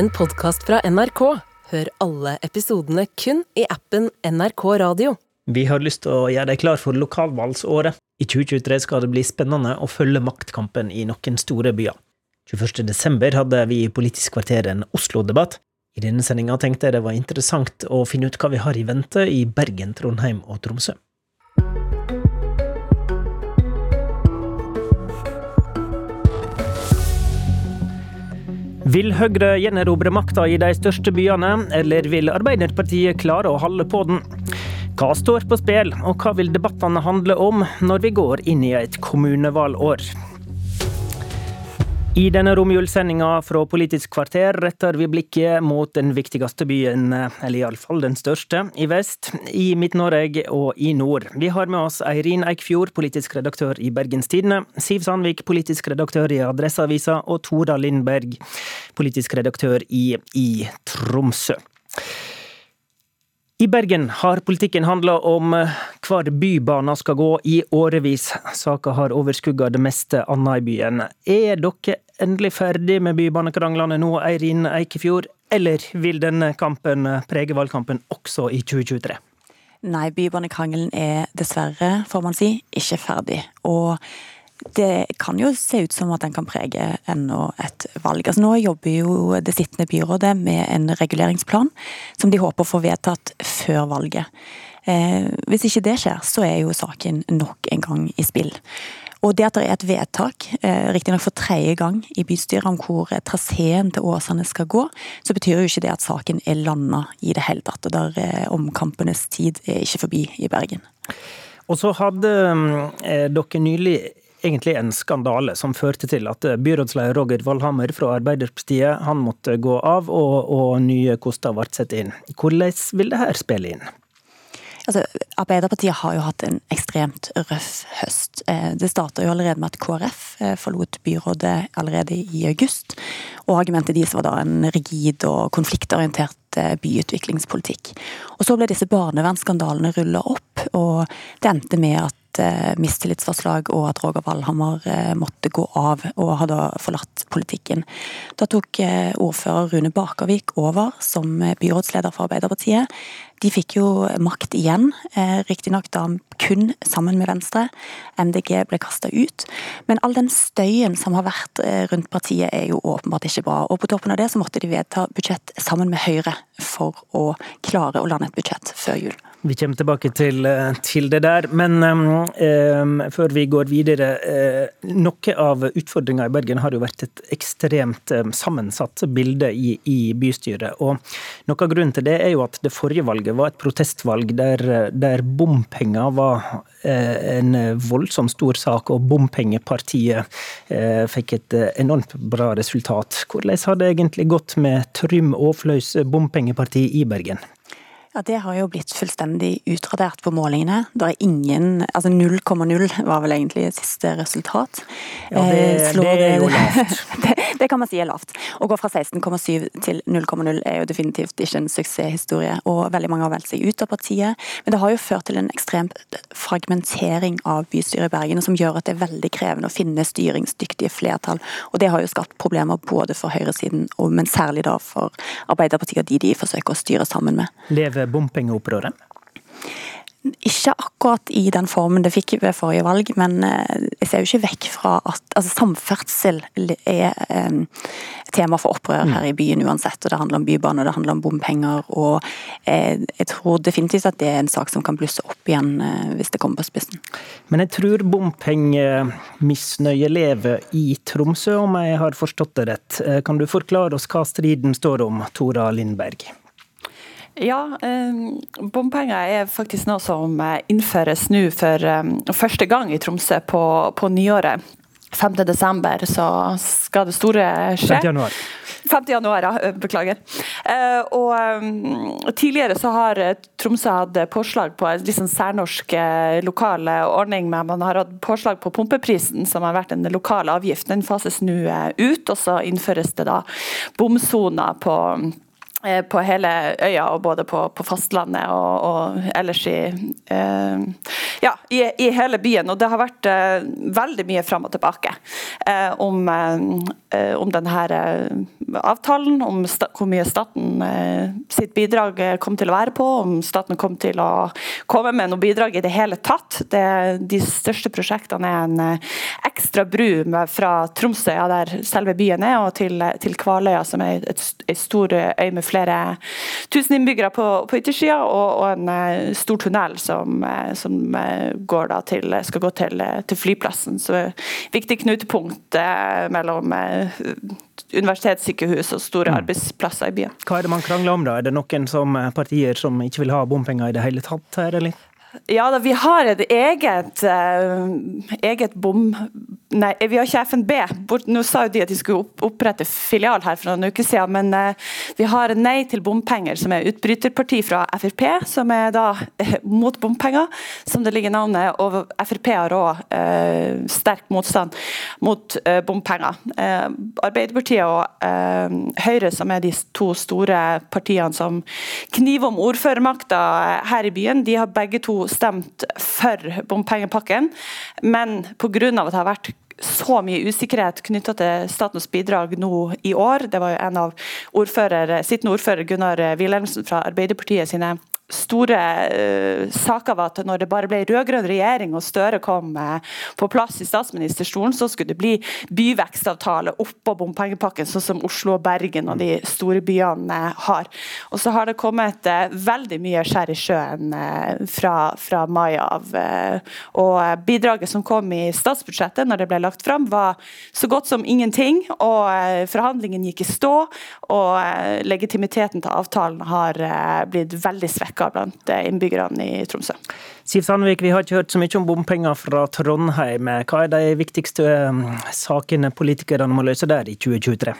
en podkast fra NRK. Hør alle episodene kun i appen NRK Radio. Vi har lyst til å gjøre deg klar for lokalvalgsåret. I 2023 skal det bli spennende å følge maktkampen i noen store byer. 21. desember hadde vi i Politisk kvarter en Oslo-debatt. I denne sendinga tenkte jeg det var interessant å finne ut hva vi har i vente i Bergen, Trondheim og Tromsø. Vil Høyre gjenerobre makta i de største byene, eller vil Arbeiderpartiet klare å holde på den? Hva står på spill, og hva vil debattene handle om når vi går inn i et kommunevalgår? I denne romjulssendinga fra Politisk kvarter retter vi blikket mot den viktigste byen, eller iallfall den største, i vest, i Midt-Norge og i nord. Vi har med oss Eirin Eikfjord, politisk redaktør i Bergens Tidende, Siv Sandvik, politisk redaktør i Adresseavisa, og Tora Lindberg, politisk redaktør i, i Tromsø. I Bergen har politikken handla om hvor bybanen skal gå i årevis. Saka har overskugga det meste annet i byen. Er dere endelig ferdig med bybanekranglene nå, Eirin Eikefjord, eller vil denne kampen prege valgkampen også i 2023? Nei, bybanekrangelen er dessverre, får man si, ikke ferdig. Og det kan jo se ut som at den kan prege enda et valg. Altså Nå jobber jo det sittende byrådet med en reguleringsplan som de håper får vedtatt før valget. Eh, hvis ikke det skjer, så er jo saken nok en gang i spill. Og det at det er et vedtak, eh, riktignok for tredje gang i bystyret, om hvor traseen til Åsane skal gå, så betyr jo ikke det at saken er landa i det hele tatt. Og der eh, omkampenes tid er ikke forbi i Bergen. Og så hadde eh, dere nylig egentlig en skandale som førte til at byrådsleder Roger Valhammer fra Arbeiderpartiet han måtte gå av, og, og nye koster ble satt inn. Hvordan vil det her spille inn? Altså, Arbeiderpartiet har jo hatt en ekstremt røff høst. Eh, det starta allerede med at KrF eh, forlot byrådet allerede i august. Og argumentet deres var da en rigid og konfliktorientert eh, byutviklingspolitikk. Og Så ble disse barnevernsskandalene rulla opp, og det endte med at mistillitsforslag og at Roger Valhammer måtte gå av og hadde forlatt politikken. Da tok ordfører Rune Bakervik over som byrådsleder for Arbeiderpartiet. De fikk jo makt igjen, eh, riktignok da kun sammen med Venstre. MDG ble kasta ut. Men all den støyen som har vært eh, rundt partiet er jo åpenbart ikke bra. Og på toppen av det så måtte de vedta budsjett sammen med Høyre for å klare å lande et budsjett før jul. Vi kommer tilbake til, eh, til det der, men um, før vi går videre. Uh, noe av utfordringa i Bergen har jo vært et ekstremt um, sammensatt bilde i, i, bystyret. Og noe av grunnen til det er jo at det forrige valget var et protestvalg der, der bompenger var uh, en voldsomt stor sak, og bompengepartiet uh, fikk et enormt bra resultat. Hvordan har det egentlig gått med Trym Aafløys bompengeparti i Bergen? Ja, Det har jo blitt fullstendig utradert på målingene. Det er ingen, altså 0,0 var vel egentlig siste resultat. Ja, det, eh, det er jo lavt. det, det, kan man si er lavt. Å gå fra 16,7 til 0,0 er jo definitivt ikke en suksesshistorie. Og veldig mange har valgt seg ut av partiet. Men det har jo ført til en ekstrem fragmentering av bystyret i Bergen, som gjør at det er veldig krevende å finne styringsdyktige flertall. Og det har jo skapt problemer både for høyresiden, men særlig da for Arbeiderpartiet og de de forsøker å styre sammen med. Lever bompengeopprøret? Ikke akkurat i den formen det fikk ved forrige valg, men eh, jeg ser jo ikke vekk fra at altså, samferdsel er um, tema for opprør her i byen uansett. og Det handler om bybane, det handler om bompenger. og eh, Jeg tror definitivt at det er en sak som kan blusse opp igjen eh, hvis det kommer på spissen. Men jeg tror bompengemisnøye lever i Tromsø, om jeg har forstått det rett. Kan du forklare oss hva striden står om, Tora Lindberg? Ja, eh, bompenger er faktisk noe som eh, innføres nå for eh, første gang i Tromsø på, på nyåret. 5. desember så skal det store skje. 5. januar. 5. januar, ja. Beklager. Og Tidligere så har Tromsø hatt påslag på en liksom særnorsk lokal ordning. Men Man har hatt påslag på pumpeprisen, som har vært en lokal avgift. Den fases nå ut, og så innføres det da bomsoner på Eh, på hele øya, og både på, på fastlandet og, og ellers i, eh, Ja, i, i, hele byen. Og det har vært uh, veldig mye fram og tilbake uh, om, uh, om denne avtalen, om hvor mye staten sitt bidrag kom til å være på, om staten kom til å komme med noe bidrag i det hele tatt. Det, de største prosjektene er en ekstra bru fra Tromsø, ja, der selve byen er, og til, til Kvaløya, som er et stor øy med flere tusen innbyggere på, på yttersida, og, og, en stor tunnel som, som til, skal gå til, til flyplassen. Så viktig knutepunkt eh, mellom eh, universitetssykehus og store mm. arbeidsplasser i byen. Hva er det man krangler om da? Er det noen som, eh, partier som ikke vil ha bompenger i det hele tatt her, eller? Ja da, vi har et eget, uh, eget bom... Nei, vi har ikke FNB. Nå sa jo de at de skulle opprette filial her for noen uker siden, men uh, vi har Nei til bompenger, som er utbryterparti fra Frp, som er da uh, mot bompenger, som det ligger navnet. Og Frp har òg sterk motstand mot bompenger. Arbeiderpartiet og Høyre, som er de to store partiene som kniver om ordførermakta her i byen, de har begge to stemt for bompengepakken, men pga. at det har vært så mye usikkerhet knytta til statens bidrag nå i år. Det var jo en av ordfører, sittende ordfører Gunnar Wilhelmsen fra Arbeiderpartiet sine store uh, saker var at når det bare ble rød-grønn regjering og Støre kom uh, på plass i statsministerstolen, så skulle det bli byvekstavtale oppå bompengepakken, sånn som Oslo og Bergen og de store byene uh, har. Og så har det kommet veldig mye skjær i sjøen fra, fra, mai av. og bidraget som kom i statsbudsjettet når det ble lagt fram, var så godt som ingenting. Og forhandlingen gikk i stå, og legitimiteten til avtalen har blitt veldig svekka merka blant eh, innbyggerne i Tromsø. Siv Sandvik, vi har ikke hørt så mye om bompenger fra Trondheim. Hva er de viktigste eh, sakene politikerne må løse der i 2023?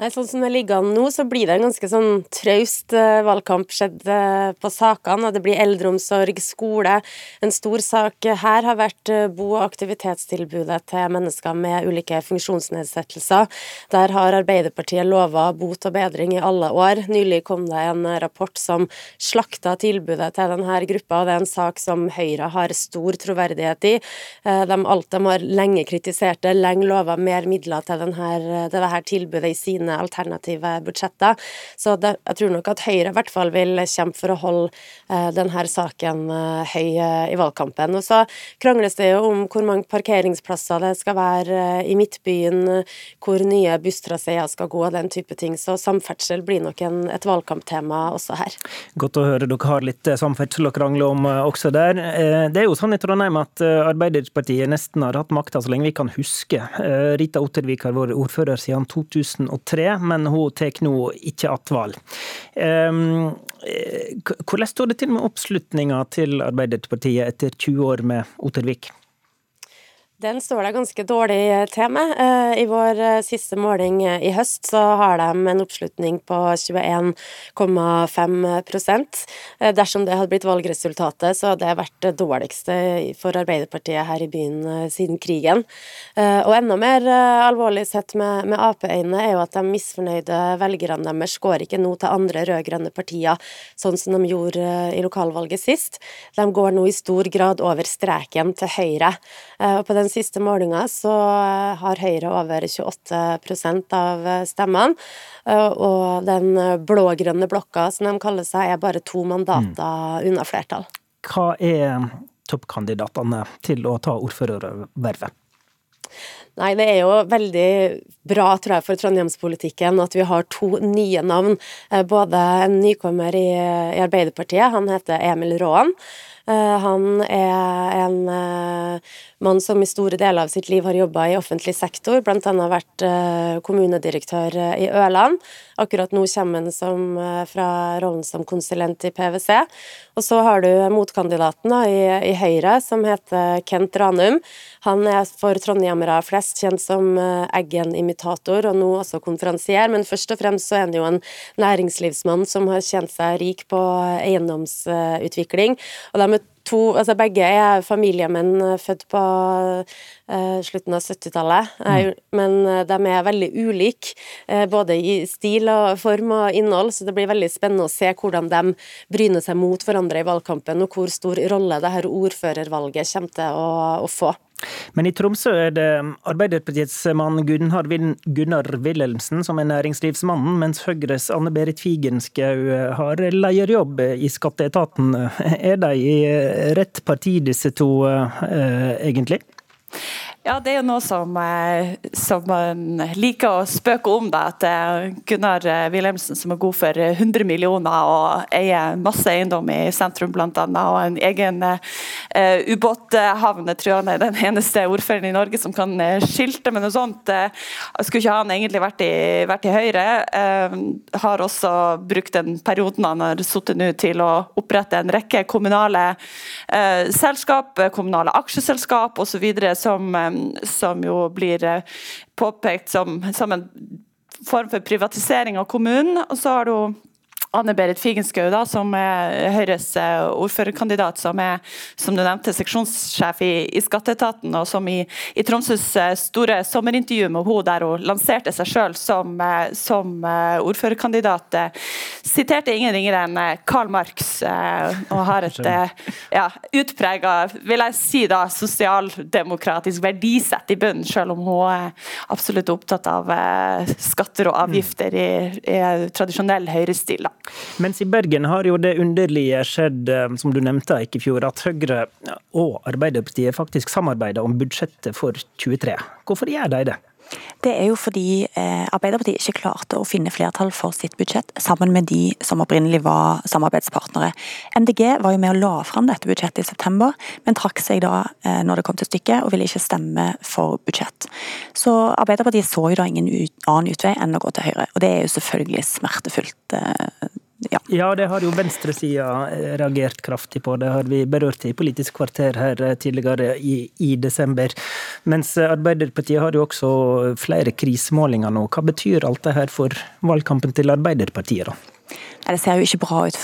Nei, sånn som det ligger an nå, så blir det en ganske sånn traust uh, valgkamp skjedd uh, på sakene. Det blir eldreomsorg, skole. En stor sak her har vært uh, bo- og aktivitetstilbudet til mennesker med ulike funksjonsnedsettelser. Der har Arbeiderpartiet lova bot og bedring i alle år. Nylig kom det en rapport som slakta tilbudet til denne gruppa, og det er en sak som Høyre har stor troverdighet i. De, alt de har lenge kritisert det, lenge lova mer midler til, denne, til dette tilbudet i sine sine alternative budsjetter. Så det, jeg tror nok at Høyre i hvert fall vil kjempe for å holde eh, denne saken eh, høy eh, i valgkampen. Og så krangles det jo om hvor mange parkeringsplasser det skal være i Midtbyen, hvor nye busstraseer skal gå, den type ting. Så samferdsel blir nok en, et valgkamptema også her. Godt å høre dere har litt samferdsel å krangle om også der. Det er jo sånn i Trondheim at Arbeiderpartiet nesten har hatt makta så lenge vi kan huske. Rita Ottervik har vært ordfører siden 2003 tre, men hun tar nå ikke attval. Ehm, hvordan står det til med oppslutninga til Arbeiderpartiet etter 20 år med Ottervik? Den står det ganske dårlig til med. Eh, I vår eh, siste måling eh, i høst så har de en oppslutning på 21,5% Dersom det hadde blitt valgresultatet, så hadde det vært det dårligste for Arbeiderpartiet her i byen siden krigen. Og enda mer alvorlig sett med, med Ap-øyne er jo at de misfornøyde velgerne deres går ikke nå til andre rød-grønne partier, sånn som de gjorde i lokalvalget sist. De går nå i stor grad over streken til Høyre. Og på den siste målinga så har Høyre over 28 av stemmene. Eh, og den blå-grønne blokka, som de kaller seg, er bare to mandater mm. unna flertall. Hva er toppkandidatene til å ta ordførervervet? Nei, det er jo veldig bra, tror jeg, for trondheimspolitikken at vi har to nye navn. Eh, både en nykommer i, i Arbeiderpartiet, han heter Emil Råen. Eh, han er en eh, mann som i store deler av sitt liv har jobba i offentlig sektor, bl.a. vært eh, kommunedirektør i Ørland. Akkurat nå kommer han som, fra rollen som konsulent i PwC. Og så har du motkandidaten da, i, i, Høyre, som heter Kent Ranum. Han er for trondhjemmere flest kjent som Eggen-imitator, og nå også konferansier, men først og fremst så er han jo en næringslivsmann som har tjent seg rik på eiendomsutvikling. og de to Altså begge er familiemenn født på uh, slutten av 70-tallet, mm. men de er veldig ulike, uh, både i stil og form og innhold, så det blir veldig spennende å se hvordan de bryner seg mot hverandre i valgkampen, og hvor stor rolle det her ordførervalget kommer til å, å få. Men i Tromsø er det Arbeiderpartiets mann Gunnar, Gunnar Wilhelmsen som er næringslivsmannen, mens Høyres Anne Berit Figenschou har lederjobb i skatteetaten. Er de i rett parti, disse to, eh, egentlig? Ja, det er jo noe som, eh, som man liker å spøke om. Da, at eh, Gunnar eh, Wilhelmsen som er god for 100 millioner og eier masse eiendom i sentrum bl.a. og en egen uh, ubåthavn. Jeg han er den eneste ordføreren i Norge som kan skilte med noe sånt. Jeg skulle ikke han egentlig vært i, vært i Høyre. Uh, har også brukt den perioden han har sittet nå til å opprette en rekke kommunale uh, selskap, kommunale aksjeselskap osv. som som jo blir eh, påpekt som, som en form for privatisering av kommunen. Og så har du Anne Berit Figenschou, som er Høyres eh, ordførerkandidat, som er som du nevnte, seksjonssjef i, i Skatteetaten, og som i, i, Tromsøs eh, store sommerintervju med henne der hun lanserte seg selv som, eh, som ordførerkandidat, siterte ingen ringere enn Karl Marx, og har et ja, utprega, vil jeg si da, sosialdemokratisk verdisett i bunnen, selv om hun er absolutt opptatt av skatter og avgifter i, i tradisjonell høyrestil. da. Mens i Bergen har jo det underlige skjedd, eh, som du nevnte ikke i fjor, at Høyre og Arbeiderpartiet faktisk samarbeider om budsjettet for 23. Hvorfor gjør de det? Det er jo fordi eh, Arbeiderpartiet ikke klarte å finne flertall for sitt budsjett sammen med de som opprinnelig var samarbeidspartnere. MDG var jo med og la fram dette budsjettet i september, men trakk seg da eh, når det kom til stykket og ville ikke stemme for budsjett. Så Arbeiderpartiet så jo da ingen annen utvei enn å gå til Høyre, og det er jo selvfølgelig smertefullt ja. ja, det har jo venstresida eh, reagert kraftig på. Det har vi berørt i Politisk kvarter her eh, tidligere i, i desember. Mens Arbeiderpartiet har jo også flere krisemålinger nå. Hva betyr alt det her for valgkampen til Arbeiderpartiet, da? Det ser jo ikke bra ut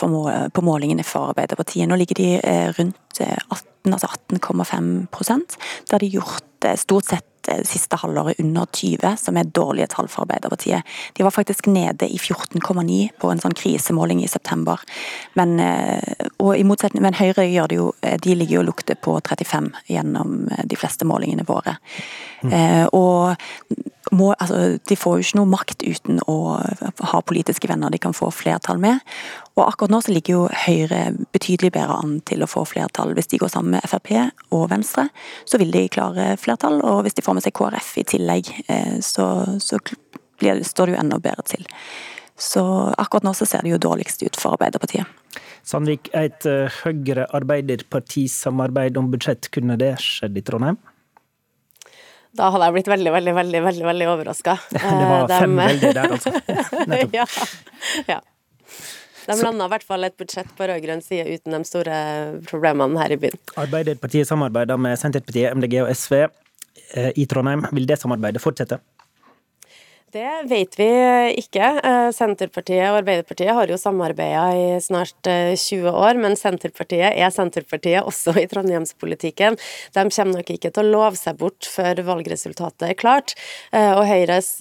på målingene for Arbeiderpartiet. Nå ligger de eh, rundt 18, altså 18,5 Det har de gjort stort sett Eh, siste halvåret under 20, som er dårlige tall for Arbeiderpartiet. De var faktisk nede i 14,9 på en sånn krisemåling i september. Men, eh, i men Høyre gjør det jo, eh, de ligger jo og lukter på 35 gjennom de fleste målingene våre. Mm. Og må, altså, de får jo ikke noe makt uten å ha politiske venner de kan få flertall med. Og akkurat nå så ligger jo Høyre betydelig bedre an til å få flertall. Hvis de går sammen med Frp og Venstre, så vil de klare flertall. Og hvis de får med seg KrF i tillegg, eh, så, så blir, står det jo enda bedre til. Så akkurat nå så ser det jo dårligst ut for Arbeiderpartiet. Sandvik, et eh, Høyre-Arbeiderparti-samarbeid om budsjett, kunne det skjedd i Trondheim? Da hadde jeg blitt veldig, veldig, veldig veldig, veldig overraska. Det var de... fem veldig der, altså. ja. ja. De landa i hvert fall et budsjett på rød-grønn side uten de store problemene her i byen. Arbeiderpartiet samarbeider med Senterpartiet, MDG og SV eh, i Trondheim. Vil det samarbeidet fortsette? Det vet vi ikke. Eh, Senterpartiet og Arbeiderpartiet har jo samarbeida i snart 20 eh, år, men Senterpartiet er Senterpartiet også i trondheimspolitikken. De kommer nok ikke til å love seg bort før valgresultatet er klart. Eh, og Høyres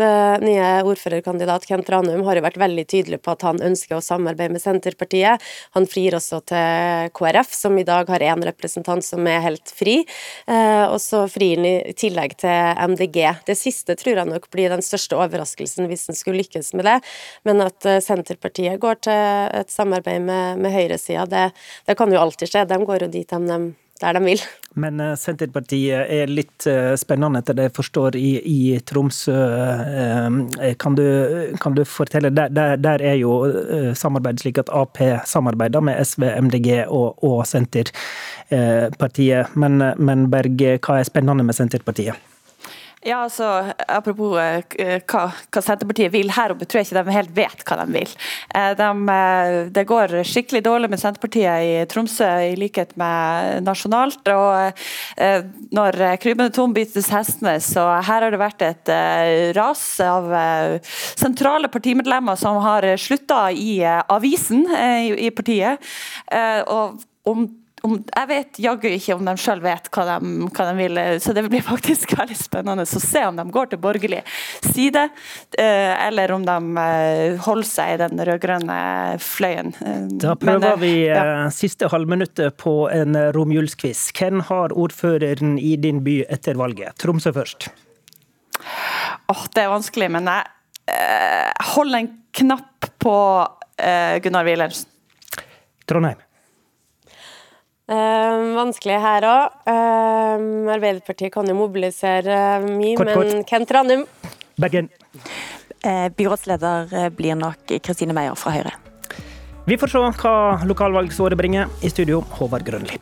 nye ordførerkandidat Kent Ranum har jo vært veldig tydelig på at han ønsker å samarbeide med Senterpartiet. Han frir også til KrF, som i dag har én representant som er helt fri, og så frir han i tillegg til MDG. Det siste tror jeg nok blir den største overraskelsen overraskelsen hvis en skulle lykkes med det. Men at eh, Senterpartiet går til et samarbeid med, med høyresida, det, det, kan jo alltid skje. De går jo dit de, de der de vil. Men eh, Senterpartiet er litt eh, spennende, etter det jeg forstår, i, i Tromsø. Kan du, kan du fortelle, der, der, der, er jo samarbeidet slik at Ap samarbeider med SV, MDG og, og Senterpartiet. Men, men Berg, hva er spennende med Senterpartiet? Ja, altså, Apropos uh, hva, hva, Senterpartiet vil her oppe, tror jeg ikke de helt vet hva de vil. Uh, de, det går skikkelig dårlig med Senterpartiet i Tromsø, i likhet med nasjonalt. og Når krybbende tom byttes hestene, så her har det vært et ras av sentrale partimedlemmer som har slutta i avisen i partiet. og om om, jeg vet jaggu ikke om de sjøl vet hva de, hva de, vil, så det blir faktisk veldig spennende å se om de går til borgerlig side, eh, eller om de eh, holder seg i den rød-grønne fløyen. Da prøver Men, vi ja. siste halvminuttet på en romjulskviss. Hvem har ordføreren i din by etter valget? Tromsø først. Oh, det er vanskelig, men jeg holder en knapp på Gunnar Wilhelmsen. Trondheim. Uh, vanskelig her òg. Uh, Arbeiderpartiet kan jo mobilisere mye, kort, men. Kent Ranum. Bergen. Uh, byrådsleder blir nok Kristine Meyer fra Høyre. Vi får se hva lokalvalgsåret bringer. I studio, Håvard Grønli.